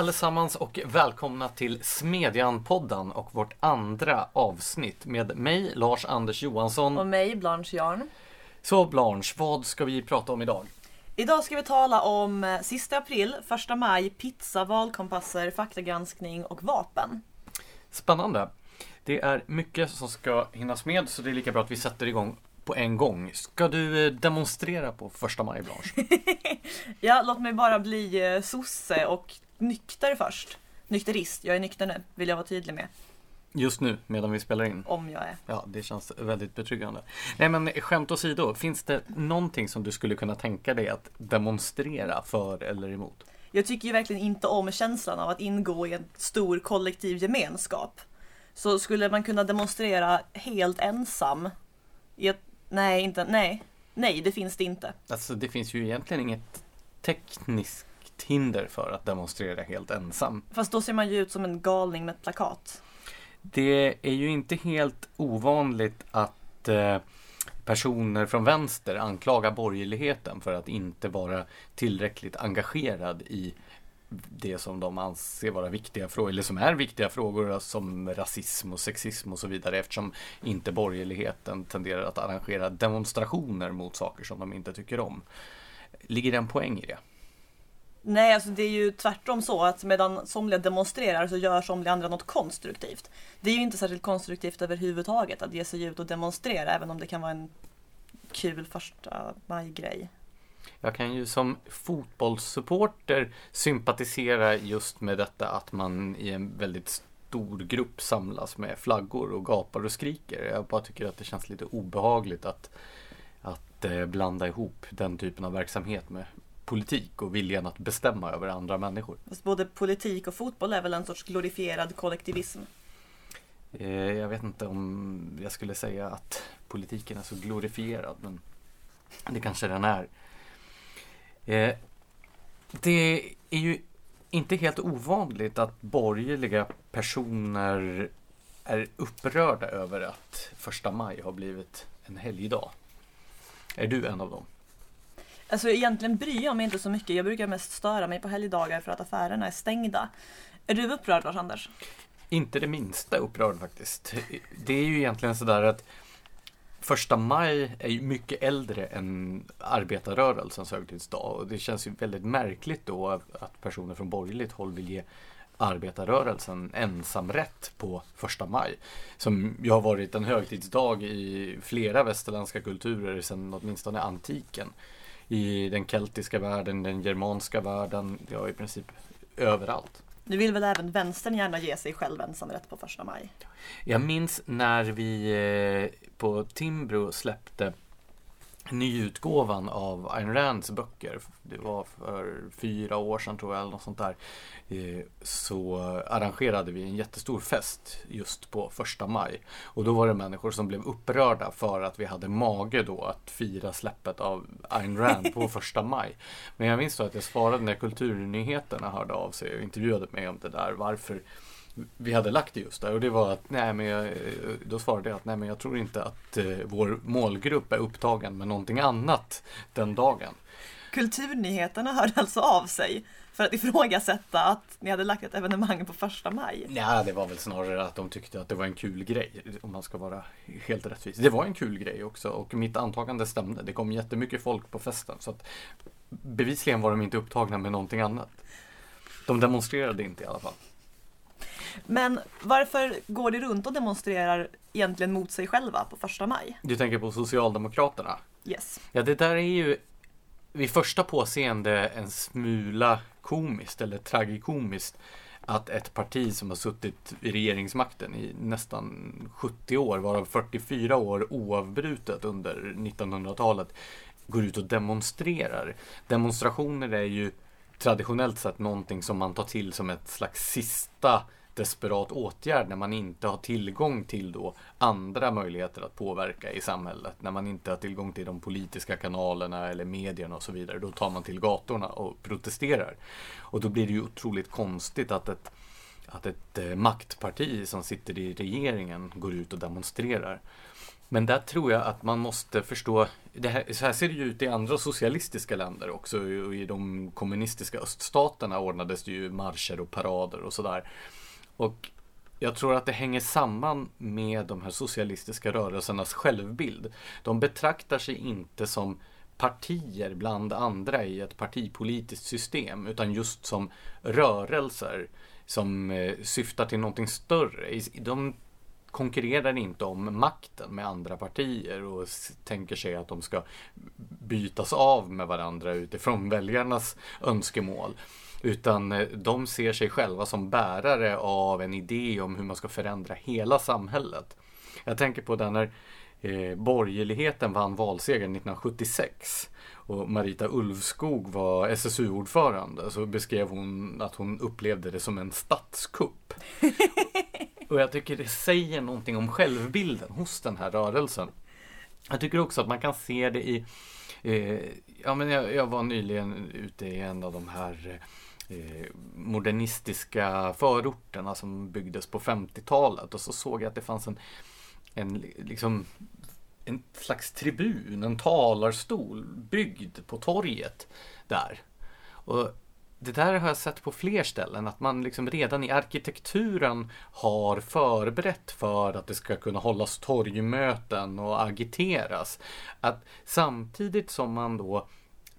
allesammans och välkomna till Smedjan-podden och vårt andra avsnitt med mig, Lars-Anders Johansson. Och mig, Blanche Jarn. Så Blanche, vad ska vi prata om idag? Idag ska vi tala om eh, sista april, första maj, pizza, valkompasser, faktagranskning och vapen. Spännande. Det är mycket som ska hinnas med så det är lika bra att vi sätter igång på en gång. Ska du eh, demonstrera på första maj Blanche? ja, låt mig bara bli eh, sosse och nykter först. Nykterist, jag är nykter nu, vill jag vara tydlig med. Just nu, medan vi spelar in? Om jag är. Ja, det känns väldigt betryggande. Nej men skämt åsido, finns det någonting som du skulle kunna tänka dig att demonstrera för eller emot? Jag tycker ju verkligen inte om känslan av att ingå i en stor kollektiv gemenskap. Så skulle man kunna demonstrera helt ensam i ett Nej, inte, nej. Nej, det finns det inte. Alltså det finns ju egentligen inget tekniskt hinder för att demonstrera helt ensam. Fast då ser man ju ut som en galning med ett plakat. Det är ju inte helt ovanligt att eh, personer från vänster anklagar borgerligheten för att inte vara tillräckligt engagerad i det som de anser vara viktiga frågor, eller som är viktiga frågor som rasism och sexism och så vidare eftersom inte borgerligheten tenderar att arrangera demonstrationer mot saker som de inte tycker om. Ligger det en poäng i det? Nej, alltså det är ju tvärtom så att medan somliga demonstrerar så gör somliga andra något konstruktivt. Det är ju inte särskilt konstruktivt överhuvudtaget att ge sig ut och demonstrera även om det kan vara en kul första maj-grej. Jag kan ju som fotbollssupporter sympatisera just med detta att man i en väldigt stor grupp samlas med flaggor och gapar och skriker. Jag bara tycker att det känns lite obehagligt att, att eh, blanda ihop den typen av verksamhet med politik och viljan att bestämma över andra människor. Fast både politik och fotboll är väl en sorts glorifierad kollektivism? Eh, jag vet inte om jag skulle säga att politiken är så glorifierad men det kanske den är. Eh, det är ju inte helt ovanligt att borgerliga personer är upprörda över att första maj har blivit en helgdag. Är du en av dem? Alltså egentligen bryr jag mig inte så mycket. Jag brukar mest störa mig på helgdagar för att affärerna är stängda. Är du upprörd Lars-Anders? Inte det minsta upprörd faktiskt. Det är ju egentligen sådär att Första maj är ju mycket äldre än arbetarrörelsens högtidsdag och det känns ju väldigt märkligt då att personer från borgerligt håll vill ge arbetarrörelsen ensamrätt på första maj. Som ju har varit en högtidsdag i flera västerländska kulturer sedan åtminstone antiken. I den keltiska världen, den germanska världen, ja i princip överallt. Nu vill väl även vänstern gärna ge sig själv ensamrätt på första maj? Jag minns när vi eh, på Timbro släppte nyutgåvan av Ayn Rands böcker. Det var för fyra år sedan tror jag eller något sånt där. Eh, så arrangerade vi en jättestor fest just på första maj. Och då var det människor som blev upprörda för att vi hade mage då att fira släppet av Ayn Rand på första maj. Men jag minns då att jag svarade när Kulturnyheterna hörde av sig och intervjuade mig om det där. Varför vi hade lagt det just där och det var att nej men jag, då svarade jag att nej men jag tror inte att eh, vår målgrupp är upptagen med någonting annat den dagen. Kulturnyheterna hörde alltså av sig för att ifrågasätta att ni hade lagt ett evenemang på första maj? Nej, det var väl snarare att de tyckte att det var en kul grej om man ska vara helt rättvis. Det var en kul grej också och mitt antagande stämde. Det kom jättemycket folk på festen så att bevisligen var de inte upptagna med någonting annat. De demonstrerade inte i alla fall. Men varför går det runt och demonstrerar egentligen mot sig själva på första maj? Du tänker på Socialdemokraterna? Yes. Ja, det där är ju vid första påseende en smula komiskt eller tragikomiskt att ett parti som har suttit i regeringsmakten i nästan 70 år, varav 44 år oavbrutet under 1900-talet, går ut och demonstrerar. Demonstrationer är ju traditionellt sett någonting som man tar till som ett slags sista desperat åtgärd när man inte har tillgång till då andra möjligheter att påverka i samhället. När man inte har tillgång till de politiska kanalerna eller medierna och så vidare. Då tar man till gatorna och protesterar. Och då blir det ju otroligt konstigt att ett att ett eh, maktparti som sitter i regeringen går ut och demonstrerar. Men där tror jag att man måste förstå, det här, så här ser det ju ut i andra socialistiska länder också. I de kommunistiska öststaterna ordnades det ju marscher och parader och sådär. Och jag tror att det hänger samman med de här socialistiska rörelsernas självbild. De betraktar sig inte som partier bland andra i ett partipolitiskt system utan just som rörelser som eh, syftar till någonting större. De konkurrerar inte om makten med andra partier och tänker sig att de ska bytas av med varandra utifrån väljarnas önskemål. Utan eh, de ser sig själva som bärare av en idé om hur man ska förändra hela samhället. Jag tänker på den när eh, borgerligheten vann valsegern 1976 och Marita Ulvskog var SSU-ordförande så beskrev hon att hon upplevde det som en statskupp. och jag tycker det säger någonting om självbilden hos den här rörelsen. Jag tycker också att man kan se det i eh, Ja men jag, jag, var nyligen ute i en av de här eh, Eh, modernistiska förorterna som byggdes på 50-talet och så såg jag att det fanns en, en liksom en slags tribun, en talarstol byggd på torget där. Och det där har jag sett på fler ställen, att man liksom redan i arkitekturen har förberett för att det ska kunna hållas torgmöten och agiteras. Att samtidigt som man då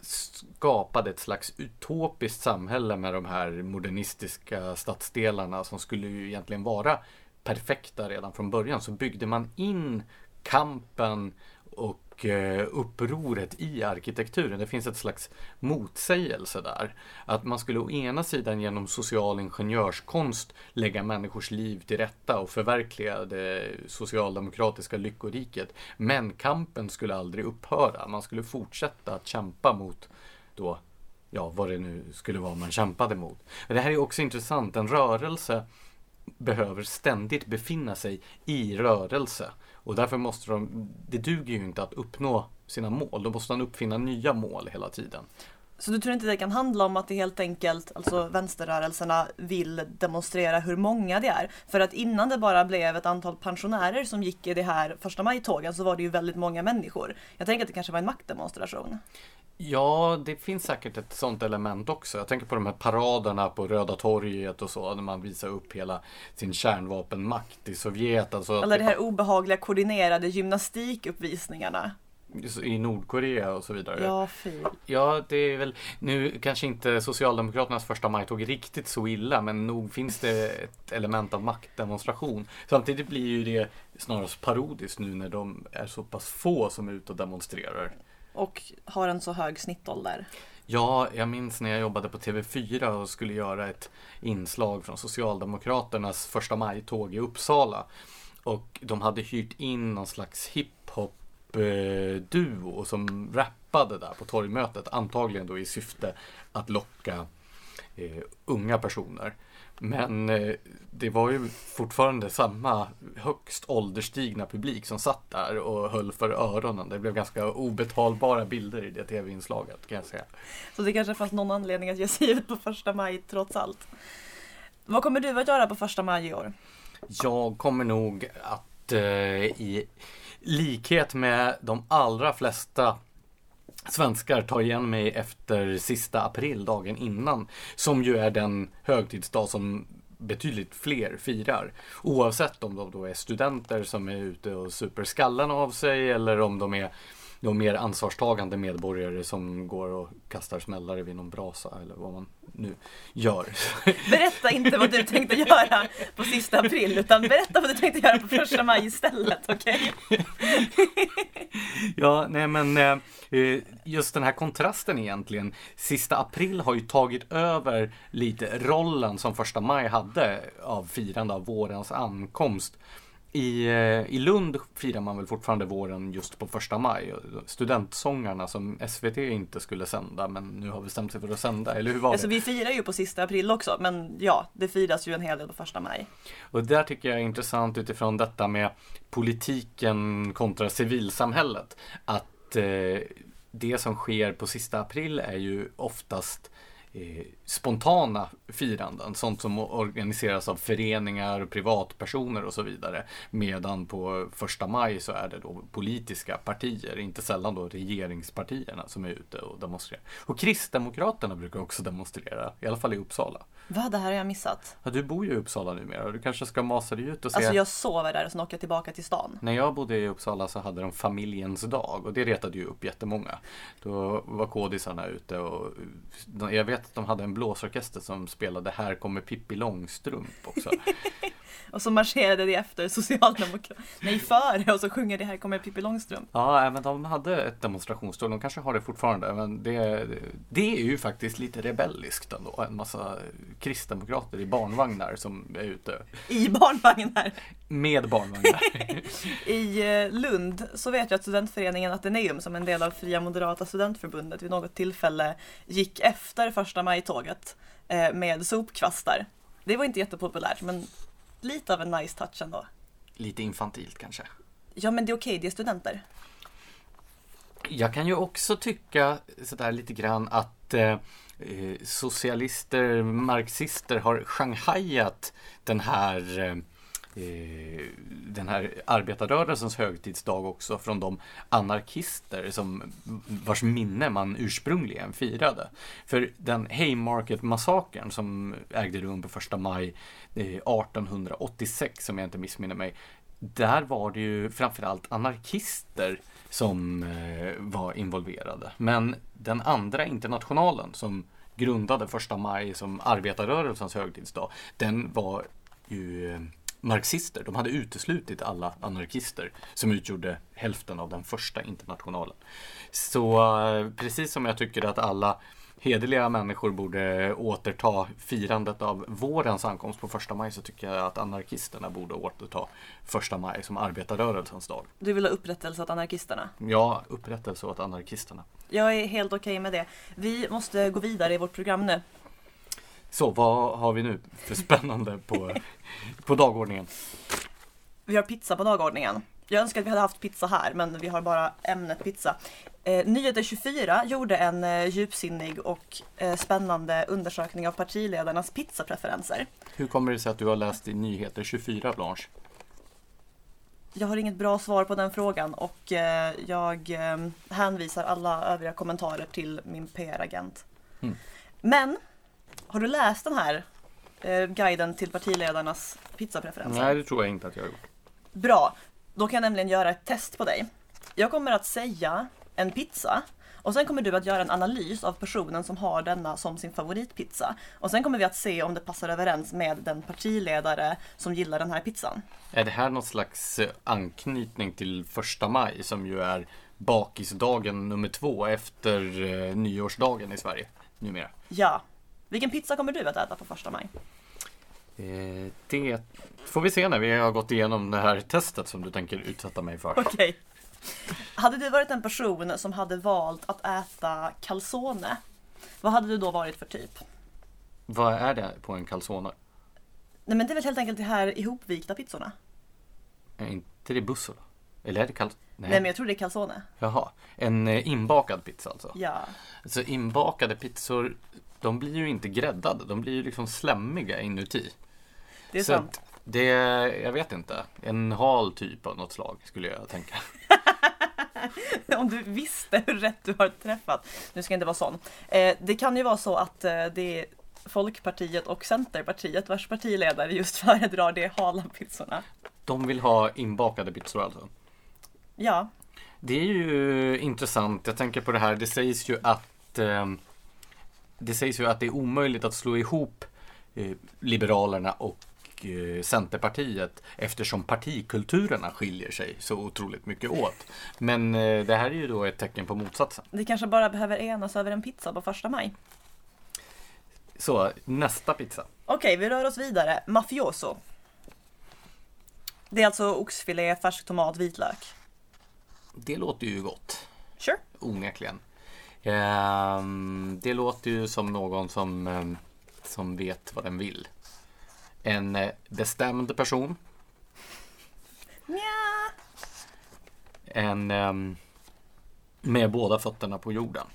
skapade ett slags utopiskt samhälle med de här modernistiska stadsdelarna som skulle ju egentligen vara perfekta redan från början. Så byggde man in kampen och och eh, upproret i arkitekturen. Det finns ett slags motsägelse där. Att man skulle å ena sidan genom social ingenjörskonst lägga människors liv till rätta och förverkliga det socialdemokratiska lyckoriket. Men kampen skulle aldrig upphöra. Man skulle fortsätta att kämpa mot då, ja, vad det nu skulle vara man kämpade mot. Det här är också intressant. En rörelse behöver ständigt befinna sig i rörelse. Och därför måste de, det duger ju inte att uppnå sina mål. Då måste man uppfinna nya mål hela tiden. Så du tror inte det kan handla om att det helt enkelt, alltså vänsterrörelserna vill demonstrera hur många det är? För att innan det bara blev ett antal pensionärer som gick i det här första maj-tågen så var det ju väldigt många människor. Jag tänker att det kanske var en maktdemonstration. Ja, det finns säkert ett sånt element också. Jag tänker på de här paraderna på Röda torget och så, när man visar upp hela sin kärnvapenmakt i Sovjet. Alltså Eller de här obehagliga koordinerade gymnastikuppvisningarna. I Nordkorea och så vidare. Ja, fy. Ja, det är väl nu kanske inte Socialdemokraternas första majtåg riktigt så illa, men nog finns det ett element av maktdemonstration. Samtidigt blir ju det snarast parodiskt nu när de är så pass få som är ute och demonstrerar. Och har en så hög snittålder. Ja, jag minns när jag jobbade på TV4 och skulle göra ett inslag från Socialdemokraternas första maj-tåg i Uppsala. Och de hade hyrt in någon slags hiphop duo som rappade där på torgmötet. Antagligen då i syfte att locka eh, unga personer. Men eh, det var ju fortfarande samma högst ålderstigna publik som satt där och höll för öronen. Det blev ganska obetalbara bilder i det tv-inslaget kan jag säga. Så det kanske fanns någon anledning att ge sig ut på första maj trots allt. Vad kommer du att göra på första maj i år? Jag kommer nog att eh, i likhet med de allra flesta svenskar tar igen mig efter sista april, dagen innan. Som ju är den högtidsdag som betydligt fler firar. Oavsett om de då är studenter som är ute och super skallen av sig eller om de är de mer ansvarstagande medborgare som går och kastar smällare vid någon brasa eller vad man nu gör. Berätta inte vad du tänkte göra på sista april utan berätta vad du tänkte göra på första maj istället, okej? Okay? ja, nej men eh, just den här kontrasten egentligen. Sista april har ju tagit över lite rollen som första maj hade av firande av vårens ankomst. I, eh, I Lund firar man väl fortfarande våren just på första maj. Studentsångarna som SVT inte skulle sända men nu har bestämt sig för att sända, eller hur var alltså, det? vi firar ju på sista april också men ja, det firas ju en hel del på första maj. Och där tycker jag är intressant utifrån detta med politiken kontra civilsamhället. Att eh, det som sker på sista april är ju oftast eh, spontana firanden. Sånt som organiseras av föreningar, privatpersoner och så vidare. Medan på första maj så är det då politiska partier, inte sällan då regeringspartierna som är ute och demonstrerar. Och Kristdemokraterna brukar också demonstrera, i alla fall i Uppsala. Vad, det här har jag missat. Ja, du bor ju i Uppsala numera, du kanske ska masa dig ut och se. Alltså jag sover där och sen åker jag tillbaka till stan. När jag bodde i Uppsala så hade de familjens dag och det retade ju upp jättemånga. Då var kodisarna ute och jag vet att de hade en blåsorkester som spelade Här kommer Pippi Långstrump också. och så marscherade de efter Socialdemokraterna. Nej, före och så sjunger det Här kommer Pippi Långstrump. Ja, även de hade ett demonstrationståg. De kanske har det fortfarande. Men det, det är ju faktiskt lite rebelliskt ändå. En massa kristdemokrater i barnvagnar som är ute. I barnvagnar? Med barnvagnar. I eh, Lund så vet jag att studentföreningen Ateneum som en del av Fria Moderata Studentförbundet vid något tillfälle gick efter första maj-tåget eh, med sopkvastar. Det var inte jättepopulärt men lite av en nice touch ändå. Lite infantilt kanske. Ja men det är okej, det är studenter. Jag kan ju också tycka sådär lite grann att eh, socialister, marxister har shanghajat den här eh, den här arbetarrörelsens högtidsdag också från de anarkister som vars minne man ursprungligen firade. För den Haymarket-massakern som ägde rum på första maj eh, 1886 om jag inte missminner mig. Där var det ju framförallt anarkister som eh, var involverade. Men den andra internationalen som grundade första maj som arbetarrörelsens högtidsdag, den var ju eh, marxister. De hade uteslutit alla anarkister som utgjorde hälften av den första internationalen. Så eh, precis som jag tycker att alla hederliga människor borde återta firandet av vårens ankomst på första maj så tycker jag att anarkisterna borde återta första maj som arbetarrörelsens dag. Du vill ha upprättelse åt anarkisterna? Ja, upprättelse åt anarkisterna. Jag är helt okej okay med det. Vi måste gå vidare i vårt program nu. Så vad har vi nu för spännande på, på dagordningen? Vi har pizza på dagordningen. Jag önskar att vi hade haft pizza här, men vi har bara ämnet pizza. Eh, Nyheter 24 gjorde en eh, djupsinnig och eh, spännande undersökning av partiledarnas pizzapreferenser. Hur kommer det sig att du har läst i Nyheter 24, Blanche? Jag har inget bra svar på den frågan och eh, jag eh, hänvisar alla övriga kommentarer till min PR-agent. Mm. Men har du läst den här eh, guiden till partiledarnas pizzapreferenser? Nej, det tror jag inte att jag har gjort. Bra, då kan jag nämligen göra ett test på dig. Jag kommer att säga en pizza och sen kommer du att göra en analys av personen som har denna som sin favoritpizza. Och sen kommer vi att se om det passar överens med den partiledare som gillar den här pizzan. Är det här någon slags eh, anknytning till första maj som ju är bakisdagen nummer två efter eh, nyårsdagen i Sverige numera? Ja, vilken pizza kommer du att äta på första maj? Eh, det får vi se när vi har gått igenom det här testet som du tänker utsätta mig för. Okej. Okay. Hade du varit en person som hade valt att äta calzone, vad hade du då varit för typ? Vad är det på en calzone? Nej men det är väl helt enkelt de här ihopvikta pizzorna? Är inte det bussola? Eller är det calzone? Nej. Nej men jag tror det är calzone. Jaha, en eh, inbakad pizza alltså? Ja. Så inbakade pizzor de blir ju inte gräddade, de blir ju liksom slemmiga inuti. Det är Så sant. Det, jag vet inte, en hal typ av något slag skulle jag tänka. Om du visste hur rätt du har träffat. Nu ska jag inte vara sån. Eh, det kan ju vara så att eh, det är Folkpartiet och Centerpartiet vars partiledare just föredrar de hala pizzorna. De vill ha inbakade pizzor alltså? Ja. Det är ju intressant. Jag tänker på det här. Det sägs ju att eh, det sägs ju att det är omöjligt att slå ihop eh, Liberalerna och eh, Centerpartiet eftersom partikulturerna skiljer sig så otroligt mycket åt. Men eh, det här är ju då ett tecken på motsatsen. Vi kanske bara behöver enas över en pizza på första maj. Så, nästa pizza. Okej, vi rör oss vidare. Mafioso. Det är alltså oxfilé, färsk tomat, vitlök. Det låter ju gott. Sure. Onekligen. Ehm, det låter ju som någon som, ehm, som vet vad den vill. En eh, bestämd person. Nja. En ehm, med båda fötterna på jorden.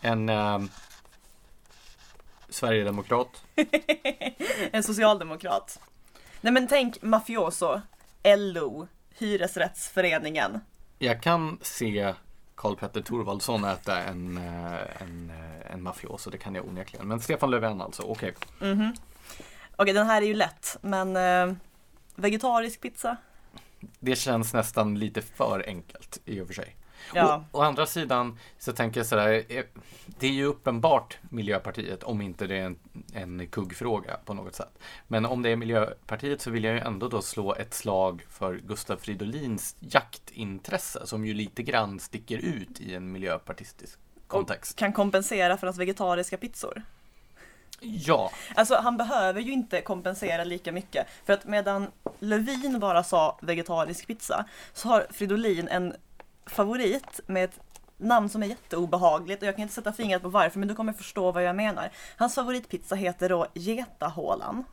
En Sverigedemokrat. en socialdemokrat. Nej men tänk mafioso, LO, Hyresrättsföreningen. Jag kan se Karl-Petter Thorvaldsson äta en, eh, en, eh, en mafioso, det kan jag onekligen. Men Stefan Löfven alltså, okej. Okay. Mm -hmm. Okej, okay, den här är ju lätt, men eh, vegetarisk pizza? Det känns nästan lite för enkelt i och för sig. Ja. Å, å andra sidan så tänker jag sådär, eh, det är ju uppenbart Miljöpartiet om inte det är en, en kuggfråga på något sätt. Men om det är Miljöpartiet så vill jag ju ändå då slå ett slag för Gustav Fridolins jaktintresse som ju lite grann sticker ut i en miljöpartistisk kontext. Och kan kompensera för hans vegetariska pizzor. Ja. Alltså han behöver ju inte kompensera lika mycket. För att medan Lövin bara sa vegetarisk pizza så har Fridolin en favorit med ett namn som är jätteobehagligt och jag kan inte sätta fingret på varför men du kommer förstå vad jag menar. Hans favoritpizza heter då Getahålan.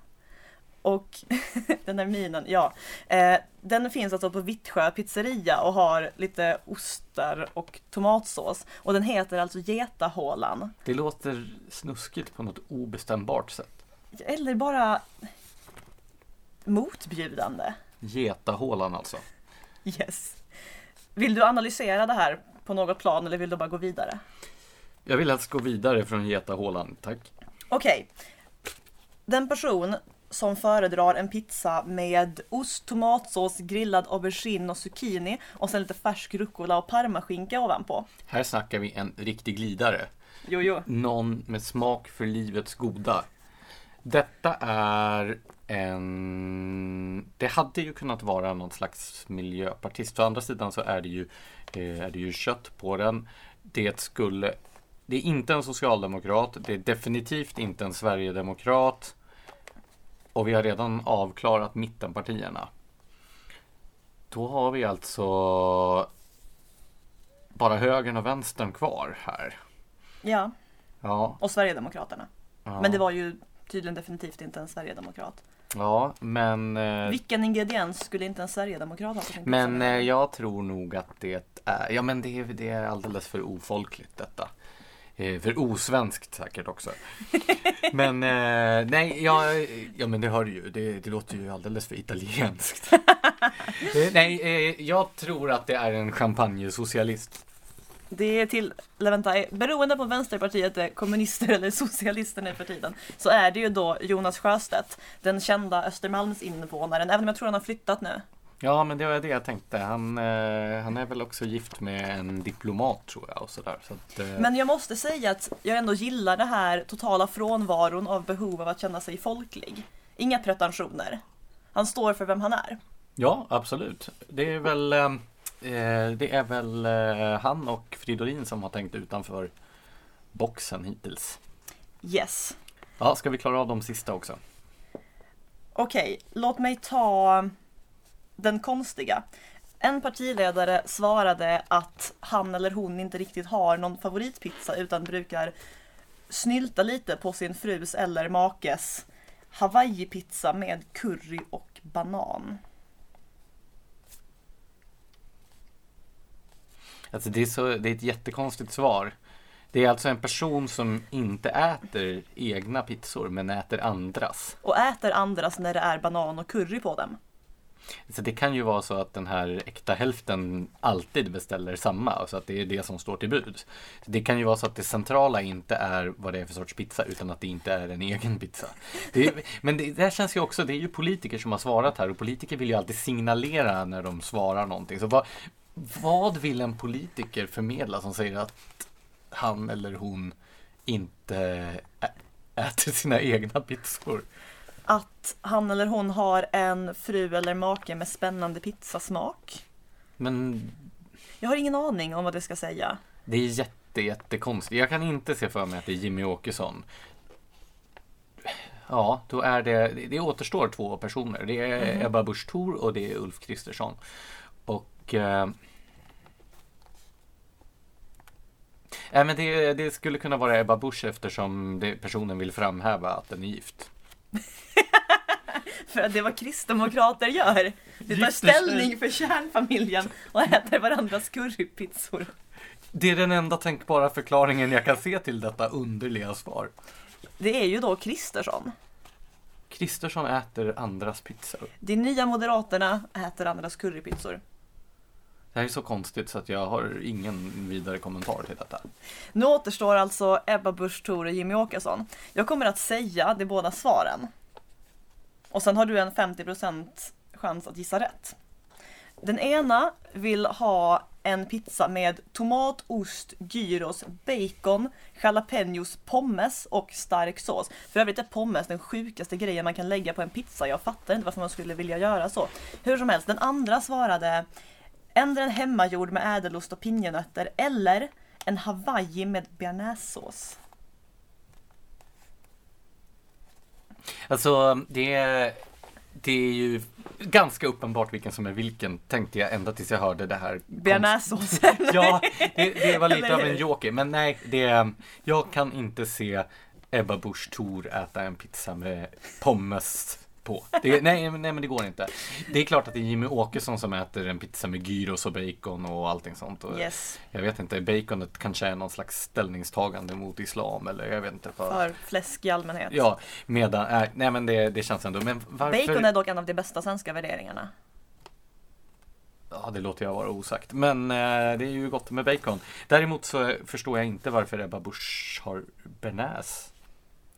Och den där minen, ja. Eh, den finns alltså på Vittsjö pizzeria och har lite ostar och tomatsås. Och den heter alltså Getahålan. Det låter snuskigt på något obestämbart sätt. Eller bara motbjudande. Getahålan alltså. Yes. Vill du analysera det här på något plan eller vill du bara gå vidare? Jag vill helst gå vidare från getahålan, tack. Okej. Den person som föredrar en pizza med ost, tomatsås, grillad aubergine och zucchini och sen lite färsk rucola och parmaskinka ovanpå. Här snackar vi en riktig glidare. Jo, jo. Någon med smak för livets goda. Detta är en... Det hade ju kunnat vara någon slags miljöpartist. Å andra sidan så är det ju, eh, är det ju kött på den. Det skulle... Det är inte en socialdemokrat. Det är definitivt inte en sverigedemokrat. Och vi har redan avklarat mittenpartierna. Då har vi alltså bara högern och vänstern kvar här. Ja. Ja. Och Sverigedemokraterna. Ja. Men det var ju tydligen definitivt inte en Sverigedemokrat. Ja, men... Eh, Vilken ingrediens skulle inte en Sverigedemokrat ha på sin Men eh, jag tror nog att det är, ja men det, det är alldeles för ofolkligt detta. Eh, för osvenskt säkert också. men eh, nej, ja, ja men det hör du ju. Det, det låter ju alldeles för italienskt. Eh, nej, eh, jag tror att det är en champagnesocialist. Det är till, eller vänta, beroende på om Vänsterpartiet är kommunister eller socialister nu för tiden, så är det ju då Jonas Sjöstedt, den kända Östermalmsinvånaren, även om jag tror han har flyttat nu. Ja, men det var det jag tänkte. Han, eh, han är väl också gift med en diplomat tror jag och sådär. Så att, eh... Men jag måste säga att jag ändå gillar det här totala frånvaron av behov av att känna sig folklig. Inga pretensioner. Han står för vem han är. Ja, absolut. Det är väl Eh, det är väl eh, han och Fridolin som har tänkt utanför boxen hittills. Yes. Ja, ska vi klara av de sista också? Okej, låt mig ta den konstiga. En partiledare svarade att han eller hon inte riktigt har någon favoritpizza utan brukar snylta lite på sin frus eller makes Hawaii-pizza med curry och banan. Alltså det är, så, det är ett jättekonstigt svar. Det är alltså en person som inte äter egna pizzor men äter andras. Och äter andras när det är banan och curry på dem. Så det kan ju vara så att den här äkta hälften alltid beställer samma så att det är det som står till bud. Det kan ju vara så att det centrala inte är vad det är för sorts pizza utan att det inte är en egen pizza. Det men det, det här känns ju också, det är ju politiker som har svarat här och politiker vill ju alltid signalera när de svarar någonting. Så vad, vad vill en politiker förmedla som säger att han eller hon inte äter sina egna pizzor? Att han eller hon har en fru eller make med spännande pizzasmak. Men... Jag har ingen aning om vad det ska säga. Det är jätte, jättekonstigt. Jag kan inte se för mig att det är Jimmy Åkesson. Ja, då är det, det återstår två personer. Det är mm. Ebba Busch Thor och det är Ulf Kristersson. Och eh, äh, men det, det, skulle kunna vara Ebba Busch eftersom det, personen vill framhäva att den är gift. för att det är vad kristdemokrater gör. De tar ställning för kärnfamiljen och äter varandras currypizzor. Det är den enda tänkbara förklaringen jag kan se till detta underliga svar. Det är ju då Kristersson. Kristersson äter andras pizzor. De nya Moderaterna äter andras currypizzor. Det här är så konstigt så att jag har ingen vidare kommentar till detta. Nu återstår alltså Ebba Busch Thor och Jimmy Åkesson. Jag kommer att säga de båda svaren. Och sen har du en 50% chans att gissa rätt. Den ena vill ha en pizza med tomat, ost, gyros, bacon, jalapenos, pommes och stark sås. För övrigt är pommes den sjukaste grejen man kan lägga på en pizza. Jag fattar inte varför man skulle vilja göra så. Hur som helst, den andra svarade Ändra en hemmagjord med ädelost och pinjenötter eller en hawaii med bearnaisesås. Alltså, det är, det är ju ganska uppenbart vilken som är vilken, tänkte jag ända tills jag hörde det här. Bearnaisesås. Ja, det, det var lite av en joker. Men nej, det, jag kan inte se Ebba Busch Thor äta en pizza med pommes på. Det, nej, nej, men det går inte. Det är klart att det är Jimmy Åkesson som äter en pizza med gyros och bacon och allting sånt. Och Yes, Jag vet inte, baconet kanske är någon slags ställningstagande mot islam eller jag vet inte. För, för fläsk i allmänhet. Ja, medan, äh, nej men det, det känns ändå. Men varför? Bacon är dock en av de bästa svenska värderingarna. Ja, det låter jag vara osagt. Men eh, det är ju gott med bacon. Däremot så förstår jag inte varför Ebba Busch har bearnaise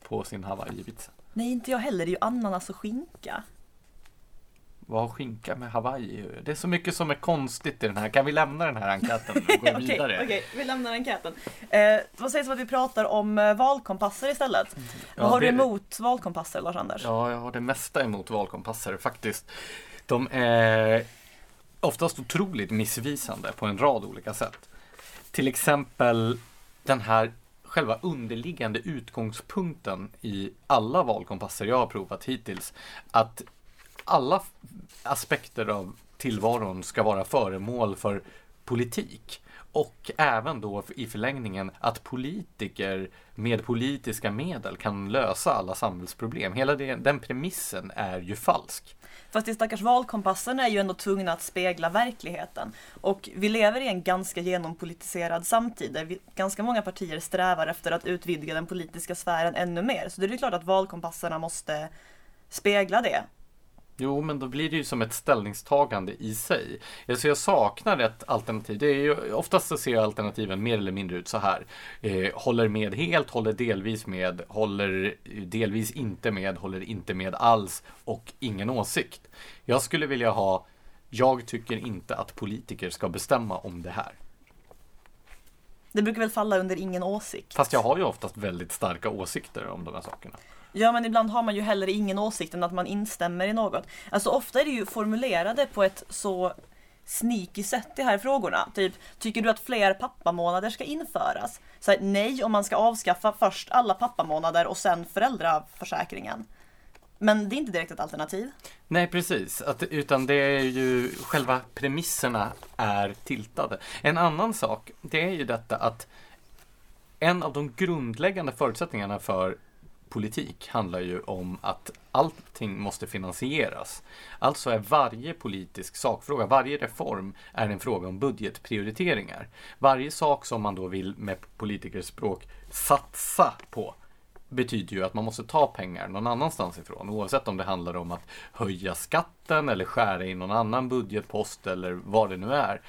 på sin hawaii-pizza. Nej, inte jag heller. Det är ju ananas och skinka. Vad har skinka med hawaii? Det är så mycket som är konstigt i den här. Kan vi lämna den här enkäten och gå Okej, vidare? okej, vi lämnar enkäten. Eh, vad sägs om att vi pratar om eh, valkompasser istället? Ja, vad har du det- emot valkompasser, Lars-Anders? Ja, jag har det mesta emot valkompasser faktiskt. De är oftast otroligt missvisande på en rad olika sätt. Till exempel den här själva underliggande utgångspunkten i alla valkompasser jag har provat hittills. Att alla aspekter av tillvaron ska vara föremål för politik. Och även då i förlängningen att politiker med politiska medel kan lösa alla samhällsproblem. Hela den premissen är ju falsk. Fast de stackars valkompasserna är ju ändå tvungna att spegla verkligheten. Och vi lever i en ganska genompolitiserad samtid där vi, ganska många partier strävar efter att utvidga den politiska sfären ännu mer. Så det är ju klart att valkompasserna måste spegla det. Jo, men då blir det ju som ett ställningstagande i sig. Alltså jag saknar ett alternativ. Det är ju, oftast så ser alternativen mer eller mindre ut så här. Eh, håller med helt, håller delvis med, håller delvis inte med, håller inte med alls och ingen åsikt. Jag skulle vilja ha, jag tycker inte att politiker ska bestämma om det här. Det brukar väl falla under ingen åsikt. Fast jag har ju oftast väldigt starka åsikter om de här sakerna. Ja, men ibland har man ju heller ingen åsikt än att man instämmer i något. Alltså ofta är det ju formulerade på ett så sneaky sätt de här frågorna. Typ, tycker du att fler pappamånader ska införas? Så här, nej, om man ska avskaffa först alla pappamånader och sen föräldraförsäkringen. Men det är inte direkt ett alternativ. Nej, precis. Att, utan det är ju själva premisserna är tiltade. En annan sak, det är ju detta att en av de grundläggande förutsättningarna för politik handlar ju om att allting måste finansieras. Alltså är varje politisk sakfråga, varje reform är en fråga om budgetprioriteringar. Varje sak som man då vill med politikerspråk satsa på betyder ju att man måste ta pengar någon annanstans ifrån. Oavsett om det handlar om att höja skatten eller skära i någon annan budgetpost eller vad det nu är.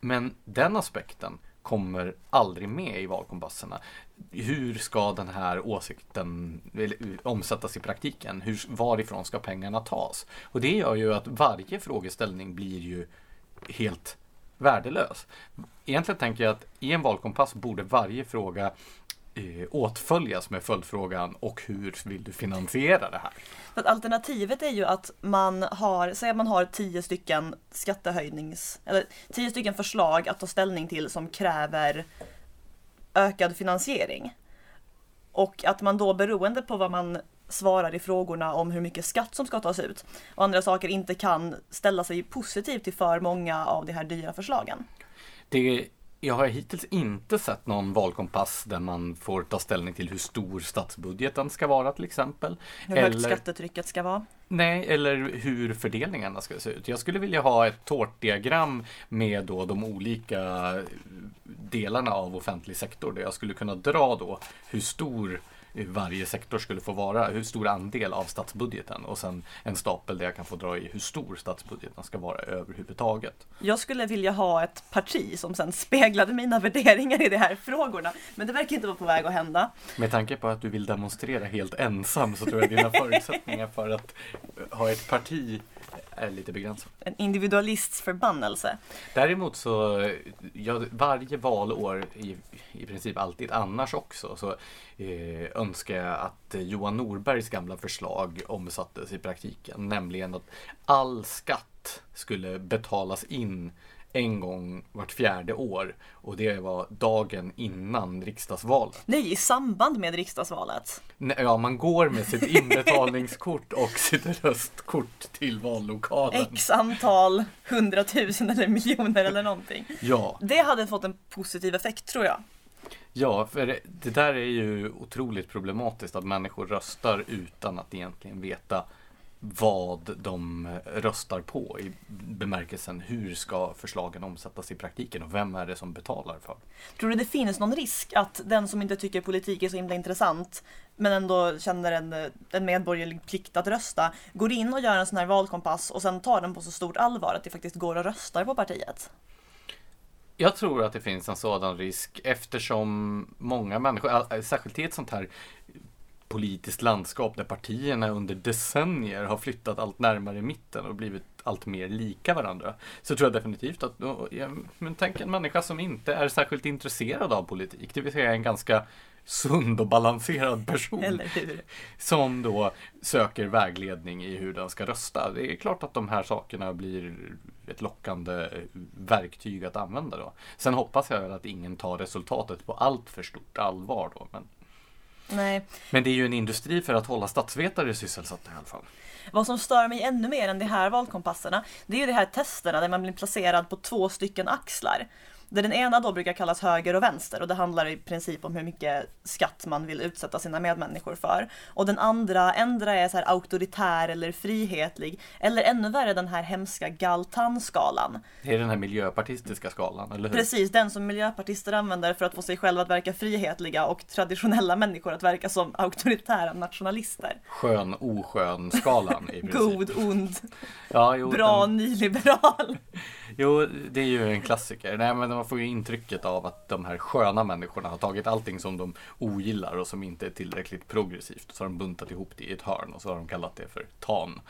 Men den aspekten kommer aldrig med i valkompasserna. Hur ska den här åsikten omsättas i praktiken? Hur, varifrån ska pengarna tas? Och det gör ju att varje frågeställning blir ju helt värdelös. Egentligen tänker jag att i en valkompass borde varje fråga eh, åtföljas med följdfrågan och hur vill du finansiera det här? För att alternativet är ju att man har, säg att man har tio stycken skattehöjnings, eller tio stycken förslag att ta ställning till som kräver ökad finansiering. Och att man då beroende på vad man svarar i frågorna om hur mycket skatt som ska tas ut och andra saker inte kan ställa sig positivt till för många av de här dyra förslagen. Det, jag har hittills inte sett någon valkompass där man får ta ställning till hur stor statsbudgeten ska vara till exempel. Hur högt skattetrycket ska vara. Nej, eller hur fördelningarna ska se ut. Jag skulle vilja ha ett tårtdiagram med då de olika eh, delarna av offentlig sektor där jag skulle kunna dra då hur stor varje sektor skulle få vara, hur stor andel av statsbudgeten och sen en stapel där jag kan få dra i hur stor statsbudgeten ska vara överhuvudtaget. Jag skulle vilja ha ett parti som sen speglade mina värderingar i de här frågorna, men det verkar inte vara på väg att hända. Med tanke på att du vill demonstrera helt ensam så tror jag dina förutsättningar för att ha ett parti är lite begränsat. En individualists förbannelse. Däremot så, ja, varje valår, i, i princip alltid annars också, så eh, önskar jag att Johan Norbergs gamla förslag omsattes i praktiken. Nämligen att all skatt skulle betalas in en gång vart fjärde år och det var dagen innan riksdagsvalet. Nej, i samband med riksdagsvalet. Nej, Ja, man går med sitt inbetalningskort och sitt röstkort till vallokalen. X antal hundratusen eller miljoner eller någonting. Ja, Det hade fått en positiv effekt tror jag. ja, för det- där är ju otroligt problematiskt att människor röstar utan att egentligen veta vad de röstar på i bemärkelsen hur ska förslagen omsättas i praktiken och vem är det som betalar för? Tror du det finns någon risk att den som inte tycker politik är så himla intressant men ändå känner en, en medborgerlig plikt att rösta går in och gör en sån här valkompass och sen tar den på så stort allvar att det faktiskt går och röstar på partiet? Jag tror att det finns en sådan risk eftersom många människor, särskilt i ett sånt här politiskt landskap där partierna under decennier har flyttat allt närmare mitten och blivit allt mer lika varandra. Så tror jag definitivt att, men tänk en människa som inte är särskilt intresserad av politik, det vill säga en ganska sund och balanserad person som då söker vägledning i hur den ska rösta. Det är klart att de här sakerna blir ett lockande verktyg att använda då. Sen hoppas jag väl att ingen tar resultatet på allt för stort allvar då. Men, Nej. men det är ju en industri för att hålla statsvetare sysselsatta i alla fall. Vad som stör mig ännu mer än de här valkompasserna, det är ju de här testerna där man blir placerad på två stycken axlar. Där den ena då brukar kallas höger och vänster och det handlar i princip om hur mycket skatt man vill utsätta sina medmänniskor för. Och den andra, ändra är så här auktoritär eller frihetlig, eller ännu värre den här hemska Galtan-skalan. Det är den här miljöpartistiska skalan, eller hur? Precis, den som miljöpartister använder för att få sig själva att verka frihetliga och traditionella människor att verka som auktoritära nationalister. Skön, oskön skalan i princip. God, ond, ja, jo, bra, den- nyliberal. Jo, det är ju en klassiker. Nej, men man får ju intrycket av att de här sköna människorna har tagit allting som de ogillar och som inte är tillräckligt progressivt. Och så har de buntat ihop det i ett hörn och så har de kallat det för TAN.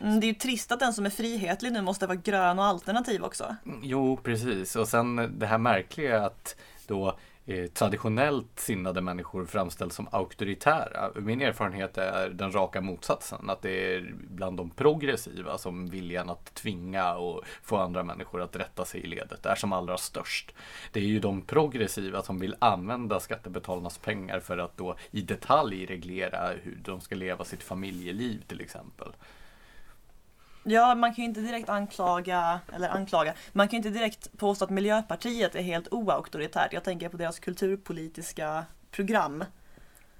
Mm, Det är ju trist att den som är frihetlig nu måste vara grön och alternativ också. Jo, precis. Och sen det här märkliga att då Eh, traditionellt sinnade människor framställs som auktoritära. Min erfarenhet är den raka motsatsen. Att det är bland de progressiva som viljan att tvinga och få andra människor att rätta sig i ledet är som allra störst. Det är ju de progressiva som vill använda skattebetalarnas pengar för att då i detalj reglera hur de ska leva sitt familjeliv till exempel. Ja, man kan ju inte direkt anklaga, eller anklaga, man kan ju inte direkt påstå att Miljöpartiet är helt oauktoritärt. Jag tänker på deras kulturpolitiska program.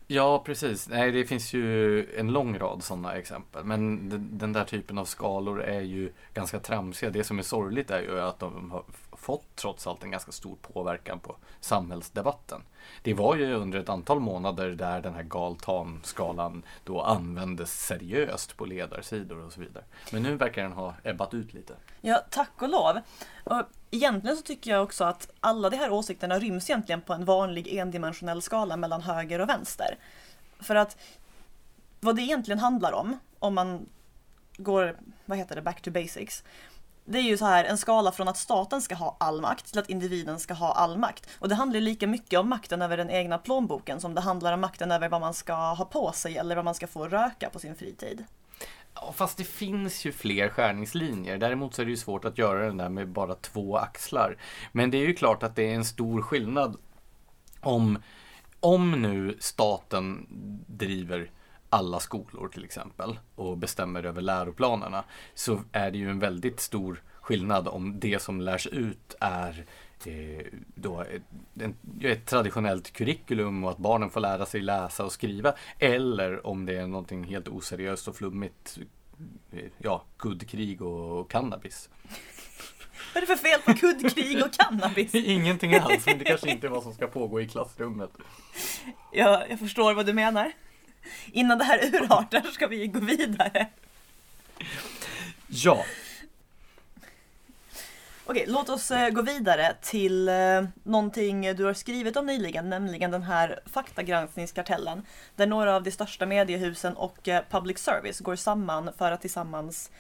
Ja, precis. Nej, det finns ju en lång rad sådana exempel. Men den, där typen av skalor är ju ganska tramsiga. Det som är sorgligt är ju att de fått trots allt en ganska stor påverkan på samhällsdebatten. Det var ju under ett antal månader där den här galtanskalan då användes seriöst på ledarsidor och så vidare. Men nu verkar den ha ebbat ut lite. Ja, tack och lov. Och egentligen så tycker jag också att alla de här åsikterna ryms egentligen på en vanlig endimensionell skala mellan höger och vänster. För att vad det egentligen handlar om, om man går, vad heter det, back to basics. Det är ju så här en skala från att staten ska ha all makt till att individen ska ha all makt. Och det handlar ju lika mycket om makten över den egna plånboken som det handlar om makten över vad man ska ha på sig eller vad man ska få röka på sin fritid. Ja, fast det finns ju fler skärningslinjer. Däremot så är det ju svårt att göra den där med bara två axlar. Men det är ju klart att det är en stor skillnad om, om nu staten driver alla skolor till exempel och bestämmer över läroplanerna så är det ju en väldigt stor skillnad om det som lärs ut är eh, då ett, ett traditionellt curriculum och att barnen får lära sig läsa och skriva eller om det är någonting helt oseriöst och flummigt eh, ja, kuddkrig och cannabis. Vad är det för fel på kuddkrig och cannabis? Ingenting alls, men det kanske inte är vad som ska pågå i klassrummet. Jag, jag förstår vad du menar. Innan det här urartar ska vi gå vidare. Ja, Okej, låt oss eh, gå vidare till eh, någonting du har skrivit om nyligen, nämligen den här faktagranskningskartellen. Där några av de största mediehusen och eh, public service går samman för att tillsammans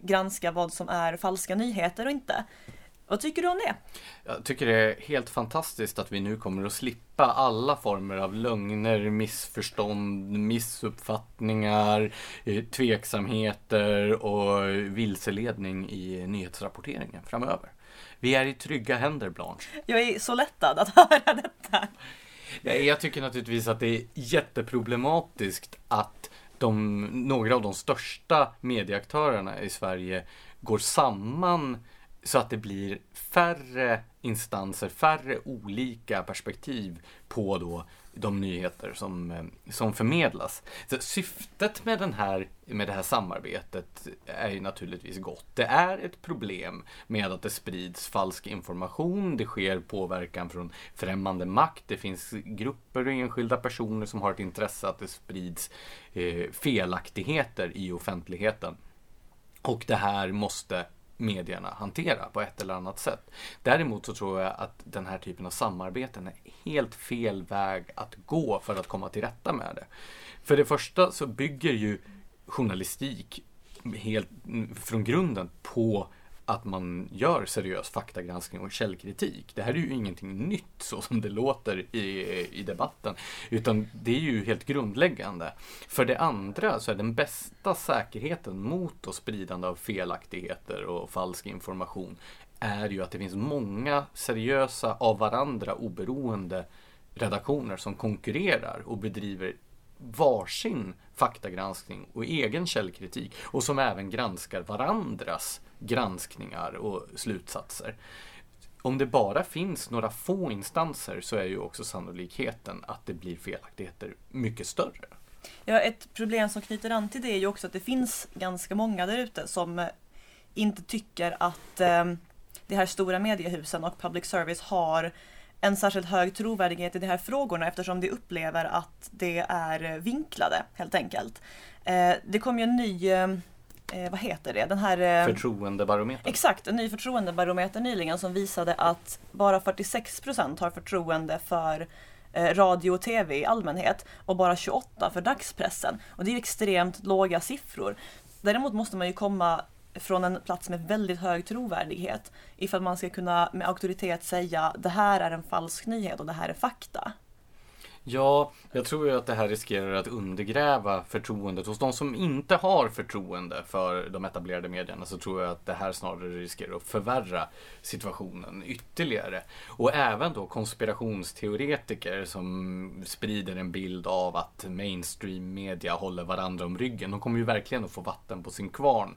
granska vad som är falska nyheter och inte. Vad tycker du om det? Jag tycker det är helt fantastiskt att vi nu kommer att slippa alla former av lögner, missförstånd, missuppfattningar, eh, tveksamheter och vilseledning i nyhetsrapporteringen framöver. Vi är i trygga händer, Blanche. Jag är så lättad att höra detta. Ja, Jag tycker naturligtvis att det är jätteproblematiskt att de, några av de största medieaktörerna i Sverige går samman så att det blir färre instanser, färre olika perspektiv på då de nyheter som, eh, som förmedlas. Så syftet med, den här, med det här samarbetet är ju naturligtvis gott. Det är ett problem med att det sprids falsk information, det sker påverkan från främmande makt, det finns grupper och enskilda personer som har ett intresse att det sprids eh, felaktigheter i offentligheten. Och det här måste medierna hantera på ett eller annat sätt. Däremot så tror jag att den här typen av samarbeten är helt fel väg att gå för att komma till rätta med det. För det första så bygger ju journalistik helt från grunden på att man gör seriös faktagranskning och källkritik. Det här är ju ingenting nytt så som det låter i, i debatten, utan det är ju helt grundläggande. För det andra så är den bästa säkerheten mot och spridande av felaktigheter och falsk information är ju att det finns många seriösa, av varandra oberoende redaktioner som konkurrerar och bedriver varsin faktagranskning och egen källkritik och som även granskar varandras granskningar och slutsatser. Om det bara finns några få instanser så är ju också sannolikheten att det blir felaktigheter mycket större. Ja, ett problem som knyter an till det är ju också att det finns ganska många där ute som eh, inte tycker att eh, de här stora mediehusen och public service har en särskilt hög trovärdighet i de här frågorna eftersom de upplever att det är eh, vinklade helt enkelt. Eh, det kom ju en ny, eh, vad heter det, den här... Eh, Förtroendebarometern. Exakt, en ny förtroendebarometer nyligen som visade att bara 46 procent har förtroende för eh, radio och tv i allmänhet och bara 28 för dagspressen. Och det är ju extremt låga siffror. Däremot måste man ju komma från en plats med väldigt hög trovärdighet ifall man ska kunna med auktoritet säga det här är en falsk nyhet och det här är fakta. Ja, jag tror ju att det här riskerar att undergräva förtroendet hos de som inte har förtroende för de etablerade medierna så tror jag att det här snarare riskerar att förvärra situationen ytterligare. Och även då konspirationsteoretiker som sprider en bild av att mainstream media håller varandra om ryggen. De kommer ju verkligen att få vatten på sin kvarn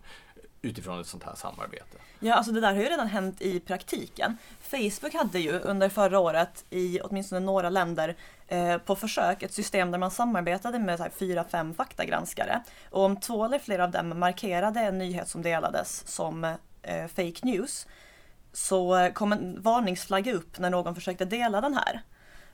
utifrån ett sånt här samarbete. Ja, alltså det där har ju redan hänt i praktiken. Facebook hade ju under förra året i åtminstone några länder Eh, på försök ett system där man samarbetade med så fyra, fem faktagranskare. Och om två eller flera av dem markerade en nyhet som delades som eh, fake news så kom en varningsflagga upp när någon försökte dela den här.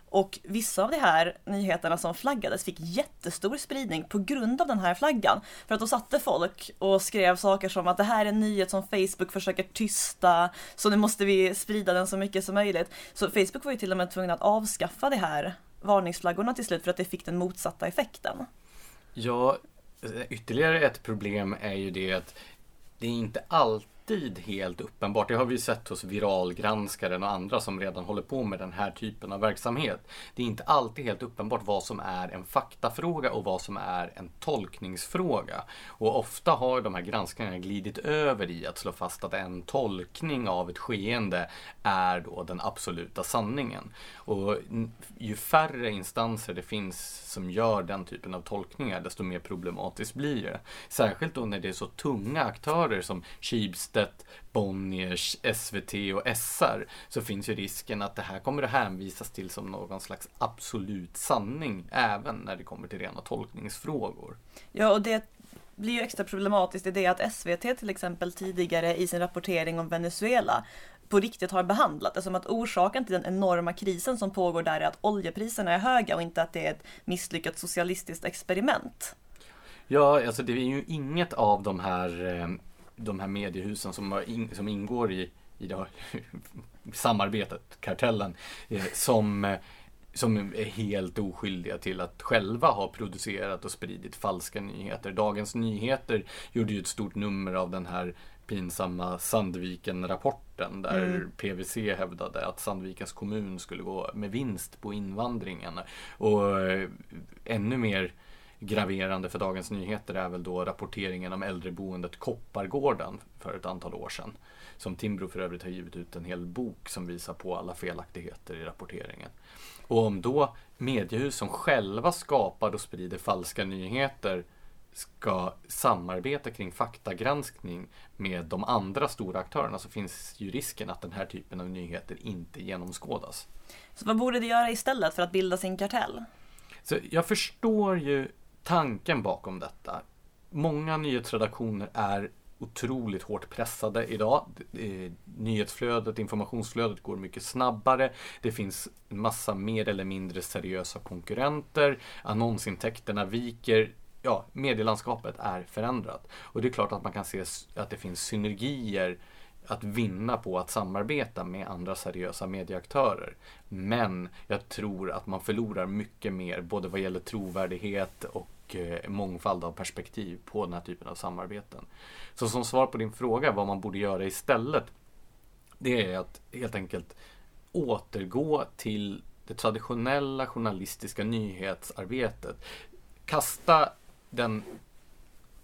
Och vissa av de här nyheterna som flaggades fick jättestor spridning på grund av den här flaggan. För att då satte folk och skrev saker som att det här är en nyhet som Facebook försöker tysta, så nu måste vi sprida den så mycket som möjligt. Så Facebook var ju till och med tvungna att avskaffa det här varningsflaggorna till slut för att det fick den motsatta effekten. Ja, eh, ytterligare ett problem är ju det att det är inte alltid helt uppenbart. Det har vi sett hos viralgranskaren och andra som redan håller på med den här typen av verksamhet. Det är inte alltid helt uppenbart vad som är en faktafråga och vad som är en tolkningsfråga. Och ofta har de här granskningarna glidit över i att slå fast att en tolkning av ett skeende är då den absoluta sanningen. Och ju färre instanser det finns som gör den typen av tolkningar, desto mer problematiskt blir det. Särskilt då när det är så tunga aktörer som Schibsted, Bonniers, SVT och SR så finns ju risken att det här kommer att hänvisas till som någon slags absolut sanning även när det kommer till rena tolkningsfrågor. Ja, och det blir ju extra problematiskt i det att SVT till exempel tidigare i sin rapportering om Venezuela på riktigt har behandlat det som att orsaken till den enorma krisen som pågår där är att oljepriserna är höga och inte att det är ett misslyckat socialistiskt experiment. Ja, alltså det är ju inget av de här, eh, de här mediehusen som, som ingår i, i det här samarbetet, kartellen, eh, som eh, som är helt oskyldiga till att själva ha producerat och spridit falska nyheter. Dagens Nyheter gjorde ju ett stort nummer av den här pinsamma Sandviken-rapporten där mm. PVC hävdade att Sandvikens kommun skulle gå med vinst på invandringen. Och eh, ännu mer graverande för Dagens Nyheter är väl då rapporteringen om äldreboendet Koppargården för ett antal år sedan. Som Timbro för övrigt har givit ut en hel bok som visar på alla felaktigheter i rapporteringen. Och om då mediehus som själva skapar och sprider falska nyheter ska samarbeta kring faktagranskning med de andra stora aktörerna så finns ju risken att den här typen av nyheter inte genomskådas. Så vad borde det göra istället för att bilda sin kartell? Så jag förstår ju tanken bakom detta. Många nyhetsredaktioner är otroligt hårt pressade idag. Nyhetsflödet, informationsflödet går mycket snabbare. Det finns en massa mer eller mindre seriösa konkurrenter. Annonsintäkterna viker. Ja, medielandskapet är förändrat. Och det är klart att man kan se att det finns synergier att vinna på att samarbeta med andra seriösa medieaktörer. Men jag tror att man förlorar mycket mer både vad gäller trovärdighet och eh, mångfald av perspektiv på den här typen av samarbeten. Så som svar på din fråga vad man borde göra istället. Det är att helt enkelt återgå till det traditionella journalistiska nyhetsarbetet. Kasta den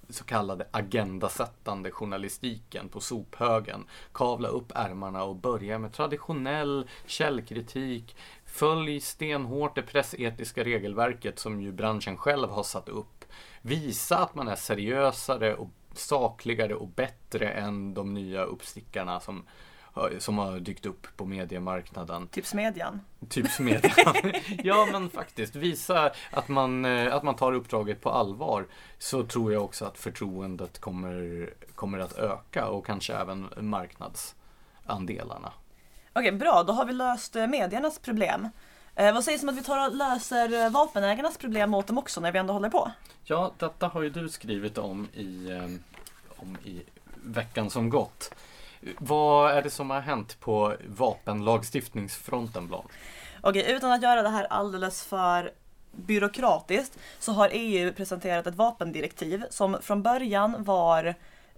så kallade agendasättande journalistiken på sophögen. Kavla upp ärmarna och börja med traditionell källkritik, Följ stenhårt det pressetiska regelverket som ju branschen själv har satt upp. Visa att man är seriösare och sakligare och bättre än de nya uppstickarna som, som har dykt upp på mediemarknaden. Tipsmedjan. Tipsmedjan. ja men faktiskt, visa att man, att man tar uppdraget på allvar. Så tror jag också att förtroendet kommer, kommer att öka och kanske även marknadsandelarna. Okej, bra. Då har vi löst eh, mediernas problem. Eh, vad sägs om att vi tar och löser eh, vapenägarnas problem åt dem också när vi ändå håller på? Ja, detta har ju du skrivit om i, eh, om i veckan som gått. Vad är det som har hänt på vapenlagstiftningsfronten, Blanc? Okej, utan att göra det här alldeles för byråkratiskt så har EU presenterat ett vapendirektiv som från början var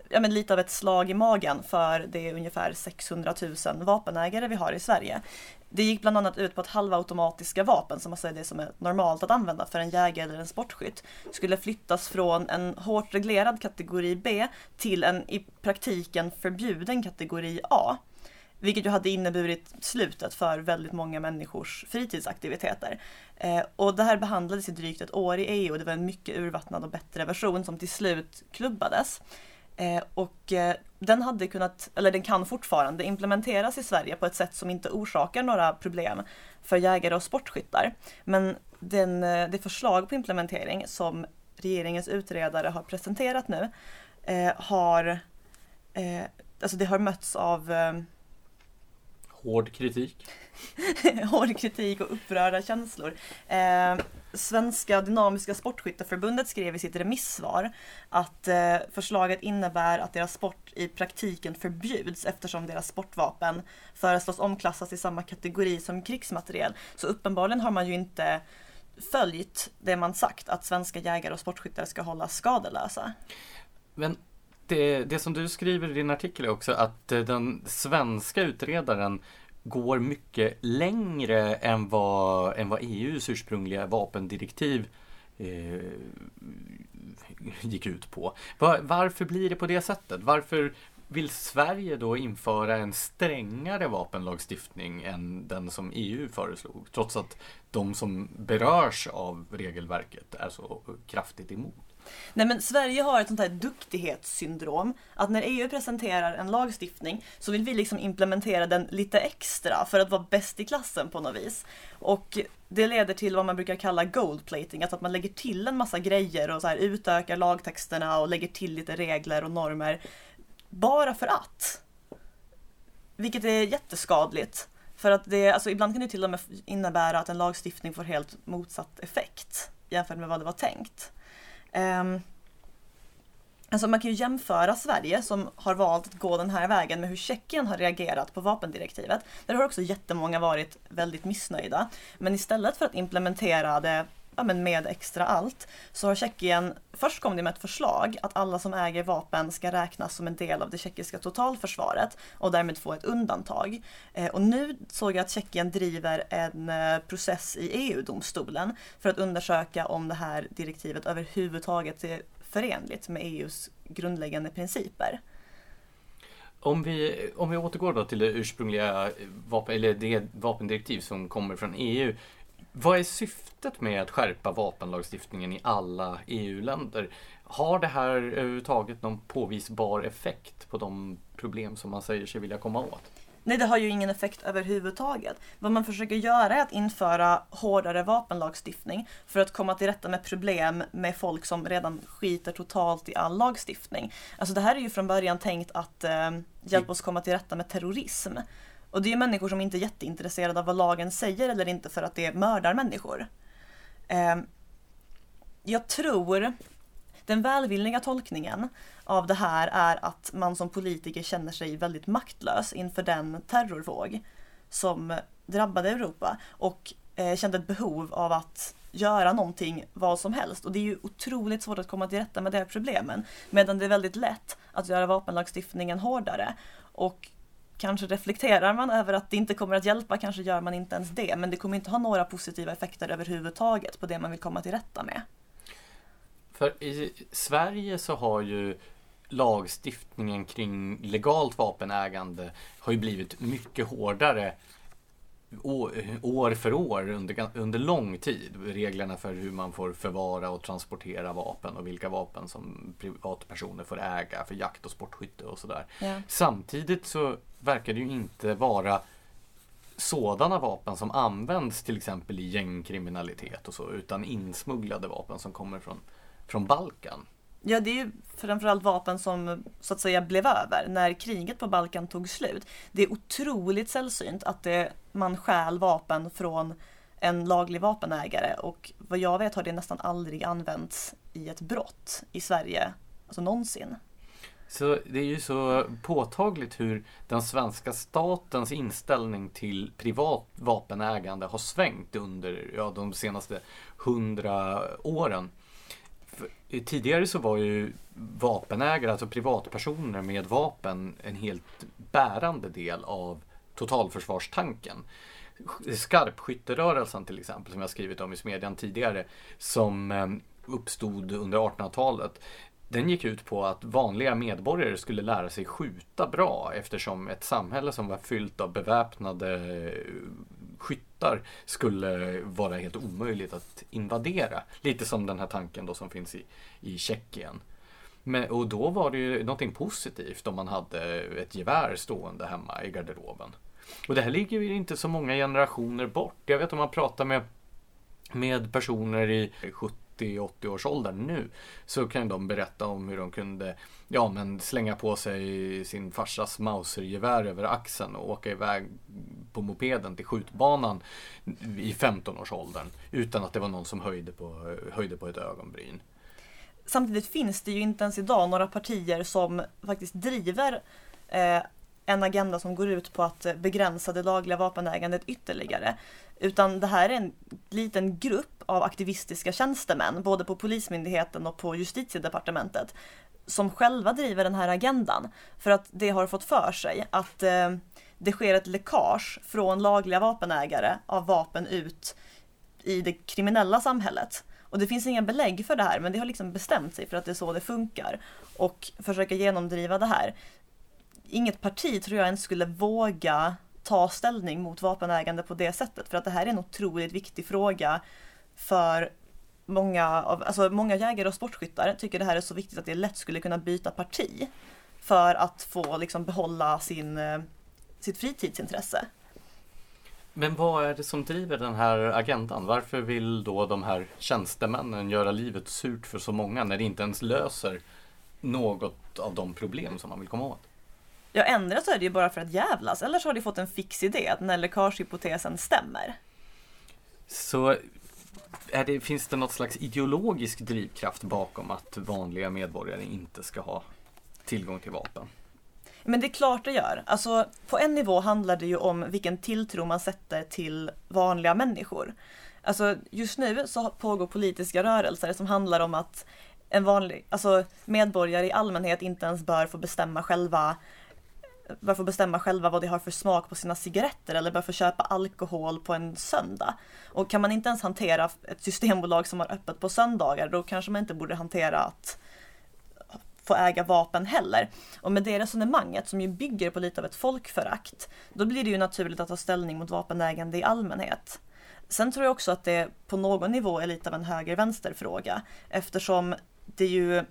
ja, men lite av ett slag i magen för det ungefär 600 000 vapenägare vi har i Sverige. Det gick bland annat ut på att halvautomatiska vapen, som alltså är det som är normalt att använda för en jägare eller en sportskytt, skulle flyttas från en hårt reglerad kategori B till en i praktiken förbjuden kategori A. Vilket ju hade inneburit slutet för väldigt många människors fritidsaktiviteter. Eh, och det här behandlades i drygt ett år i EU och det var en mycket urvattnad och bättre version som till slut klubbades. Eh, och eh, den hade kunnat, eller den kan fortfarande implementeras i Sverige på ett sätt som inte orsakar några problem för jägare och sportskyttar. Men den, eh, det förslag på implementering som regeringens utredare har presenterat nu eh, har, eh, alltså det har mötts av eh, Hård kritik. Hård kritik och upprörda känslor. Eh, Svenska Dynamiska Sportskytteförbundet skrev i sitt remissvar att eh, förslaget innebär att deras sport i praktiken förbjuds eftersom deras sportvapen föreslås omklassas i samma kategori som krigsmateriel. Så uppenbarligen har man ju inte följt det man sagt, att svenska jägare och sportskyttar ska hållas skadelösa. Men det, det som du skriver i din artikel är också att eh, den svenska utredaren går mycket längre än vad, än vad EUs ursprungliga vapendirektiv eh, gick ut på. Var, varför blir det på det sättet? Varför vill Sverige då införa en strängare vapenlagstiftning än den som EU föreslog? Trots att de som berörs av regelverket är så kraftigt emot. Nej men Sverige har ett sånt här duktighetssyndrom. Att när EU presenterar en lagstiftning så vill vi liksom implementera den lite extra för att vara bäst i klassen på något vis. Och det leder till vad man brukar kalla goldplating, alltså att man lägger till en massa grejer och så här utökar lagtexterna och lägger till lite regler och normer. Bara för att. vilket är jätteskadligt. För att det, alltså ibland kan det till och med innebära att en lagstiftning får helt motsatt effekt jämfört med vad det var tänkt. Um, Alltså man kan ju jämföra Sverige som har valt att gå den här vägen med hur Tjeckien har reagerat på vapendirektivet. Där har också jättemånga varit väldigt missnöjda. Men istället för att implementera det ja, men med extra allt så har Tjeckien, först kom de med ett förslag att alla som äger vapen ska räknas som en del av det tjeckiska totalförsvaret och därmed få ett undantag. Eh, och nu såg jag att Tjeckien driver en eh, process i EU-domstolen för att undersöka om det här direktivet överhuvudtaget är förenligt med EUs grundläggande principer. Om vi, om vi återgår då till det ursprungliga vapen, eller det vapendirektiv som kommer från EU. Vad är syftet med att skärpa vapenlagstiftningen i alla EU-länder? Har det här överhuvudtaget någon påvisbar effekt på de problem som man säger sig vilja komma åt? Nej, det har ju ingen effekt överhuvudtaget. Vad man försöker göra är att införa hårdare vapenlagstiftning för att komma till rätta med problem med folk som redan skiter totalt i all lagstiftning. Alltså det här är ju från början tänkt att eh, hjälpa oss komma till rätta med terrorism. Och det är människor som inte är jätteintresserade av vad lagen säger eller inte för att det mördar människor. Eh, jag tror den välvilliga tolkningen av det här är att man som politiker känner sig väldigt maktlös inför den terrorvåg som drabbade Europa och eh, kände ett behov av att göra någonting, vad som helst. Och det är ju otroligt svårt att komma till rätta med de här problemen. Medan det är väldigt lätt att göra vapenlagstiftningen hårdare. Och kanske reflekterar man över att det inte kommer att hjälpa, kanske gör man inte ens det. Men det kommer inte ha några positiva effekter överhuvudtaget på det man vill komma till rätta med. För i Sverige så har ju lagstiftningen kring legalt vapenägande har ju blivit mycket hårdare år för år under, under lång tid. Reglerna för hur man får förvara och transportera vapen och vilka vapen som privatpersoner får äga för jakt och sportskytte och sådär. Ja. Samtidigt så verkar det ju inte vara sådana vapen som används till exempel i gängkriminalitet och så utan insmugglade vapen som kommer från från Balkan. Ja, det är ju framförallt vapen som så att säga blev över när kriget på Balkan tog slut. Det är otroligt sällsynt att det, man stjäl vapen från en laglig vapenägare och vad jag vet har det nästan aldrig använts i ett brott i Sverige, alltså någonsin. Så det är ju så påtagligt hur den svenska statens inställning till privat vapenägande har svängt under ja, de senaste hundra åren tidigare så var ju vapenägare, alltså privatpersoner med vapen, en helt bärande del av totalförsvarstanken. Skarpskytterörelsen till exempel, som jag skrivit om i Smedjan tidigare, som ehm, uppstod under 1800-talet. Den gick ut på att vanliga medborgare skulle lära sig skjuta bra eftersom ett samhälle som var fyllt av beväpnade eh, skyttar skulle vara helt omöjligt att invadera. Lite som den här tanken då som finns i, i Tjeckien. Men, och då var det ju någonting positivt om man hade ett gevär stående hemma i garderoben. Och det här ligger ju inte så många generationer bort. Jag vet om man pratar med, med personer i 70-80 års ålder nu så kan de berätta om hur de kunde ja, men slänga på sig sin farsas Mausergevär över axeln och åka iväg på mopeden till skjutbanan i 15-årsåldern utan att det var någon som höjde på, höjde på ett ögonbryn. Samtidigt finns det ju inte ens idag några partier som faktiskt driver eh, en agenda som går ut på att begränsa det lagliga vapenägandet ytterligare. Utan det här är en liten grupp av aktivistiska tjänstemän, både på Polismyndigheten och på Justitiedepartementet, som själva driver den här agendan. För att det har fått för sig att eh, det sker ett läckage från lagliga vapenägare av vapen ut i det kriminella samhället. Och det finns inga belägg för det här, men det har liksom bestämt sig för att det är så det funkar. Och försöka genomdriva det här. Inget parti tror jag ens skulle våga ta ställning mot vapenägande på det sättet. För att det här är en otroligt viktig fråga för många, av, alltså många jägare och sportskyttar tycker det här är så viktigt att det lätt skulle kunna byta parti för att få liksom behålla sin, eh, sitt fritidsintresse. Men vad är det som driver den här agendan? Varför vill då de här tjänstemännen göra livet surt för så många när det inte ens löser något av de problem som man vill komma åt? Ja, ändra så är det ju bara för att jävlas, eller så har de fått en fix idé att den här läckagehypotesen stämmer. Så är det, finns det något slags ideologisk drivkraft bakom att vanliga medborgare inte ska ha tillgång till vapen? Men det är klart det gör. Alltså, på en nivå handlar det ju om vilken tilltro man sätter till vanliga människor. Alltså, just nu så pågår politiska rörelser som handlar om att en vanlig, alltså medborgare i allmänhet inte ens bör få bestämma själva bör få bestämma själva vad de har för smak på sina cigaretter eller bör få köpa alkohol på en söndag. Och kan man inte ens hantera ett systembolag som har öppet på söndagar då kanske man inte borde hantera att få äga vapen heller. Och med det resonemanget som ju bygger på lite av ett folkförakt, då blir det ju naturligt att ta ställning mot vapenägande i allmänhet. Sen tror jag också att det på någon nivå är lite av en höger-vänster fråga eftersom det ju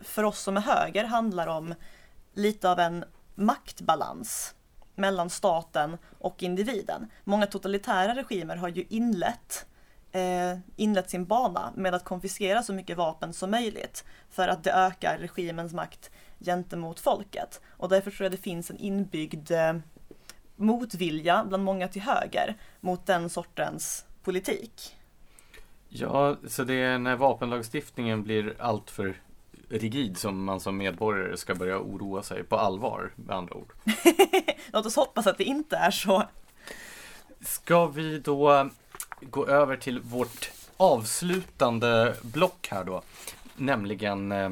för oss som är höger handlar om lite av en maktbalans mellan staten och individen. Många totalitära regimer har ju inlett, eh, inlett sin bana med att konfiskera så mycket vapen som möjligt för att det ökar regimens makt gentemot folket. Och därför tror jag det finns en inbyggd eh, motvilja bland många till höger mot den sortens politik. Ja, så det är när vapenlagstiftningen blir alltför rigid som man som medborgare ska börja oroa sig på allvar med andra ord. Låt oss hoppas att det inte är så. Ska vi då gå över till vårt avslutande block här då, nämligen eh,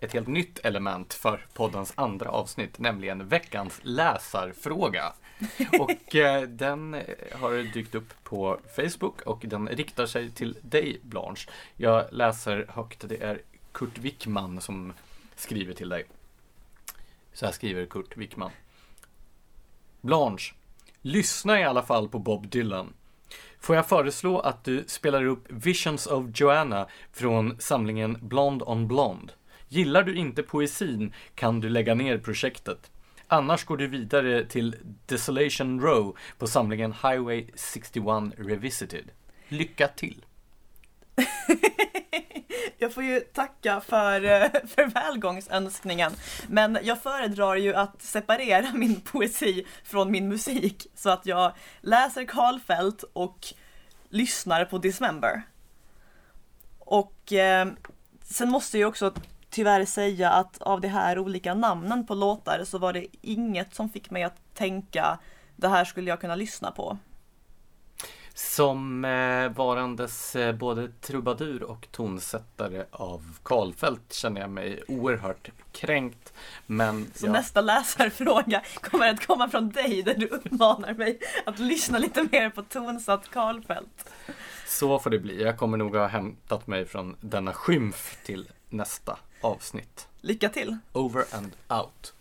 ett helt nytt element för poddens andra avsnitt, nämligen veckans läsarfråga. Och eh, den har dykt upp på Facebook och den riktar sig till dig Blanche. Jag läser högt, det är Kurt Wickman som skriver till dig. Så här skriver Kurt Wickman. Blanche, lyssna i alla fall på Bob Dylan. Får jag föreslå att du spelar upp Visions of Joanna från samlingen Blonde on Blonde. Gillar du inte poesin kan du lägga ner projektet. Annars går du vidare till Desolation Row på samlingen Highway 61 Revisited. Lycka till! jag får ju tacka för, eh, för välgångsönskningen. Men jag föredrar ju att separera min poesi från min musik så att jag läser Karlfeldt och lyssnar på Dismember. Och eh, sen måste jag också tyvärr säga att av de här olika namnen på låtar så var det inget som fick mig att tänka det här skulle jag kunna lyssna på. Som eh, varandes eh, både trubadur och tonsättare av Karlfeldt känner jag mig oerhört kränkt. Men Så jag... nästa läsarfråga kommer att komma från dig där du uppmanar mig att lyssna lite mer på tonsatt Karlfeldt. Så får det bli. Jag kommer nog ha hämtat mig från denna skymf till nästa avsnitt. Lycka till! Over and out.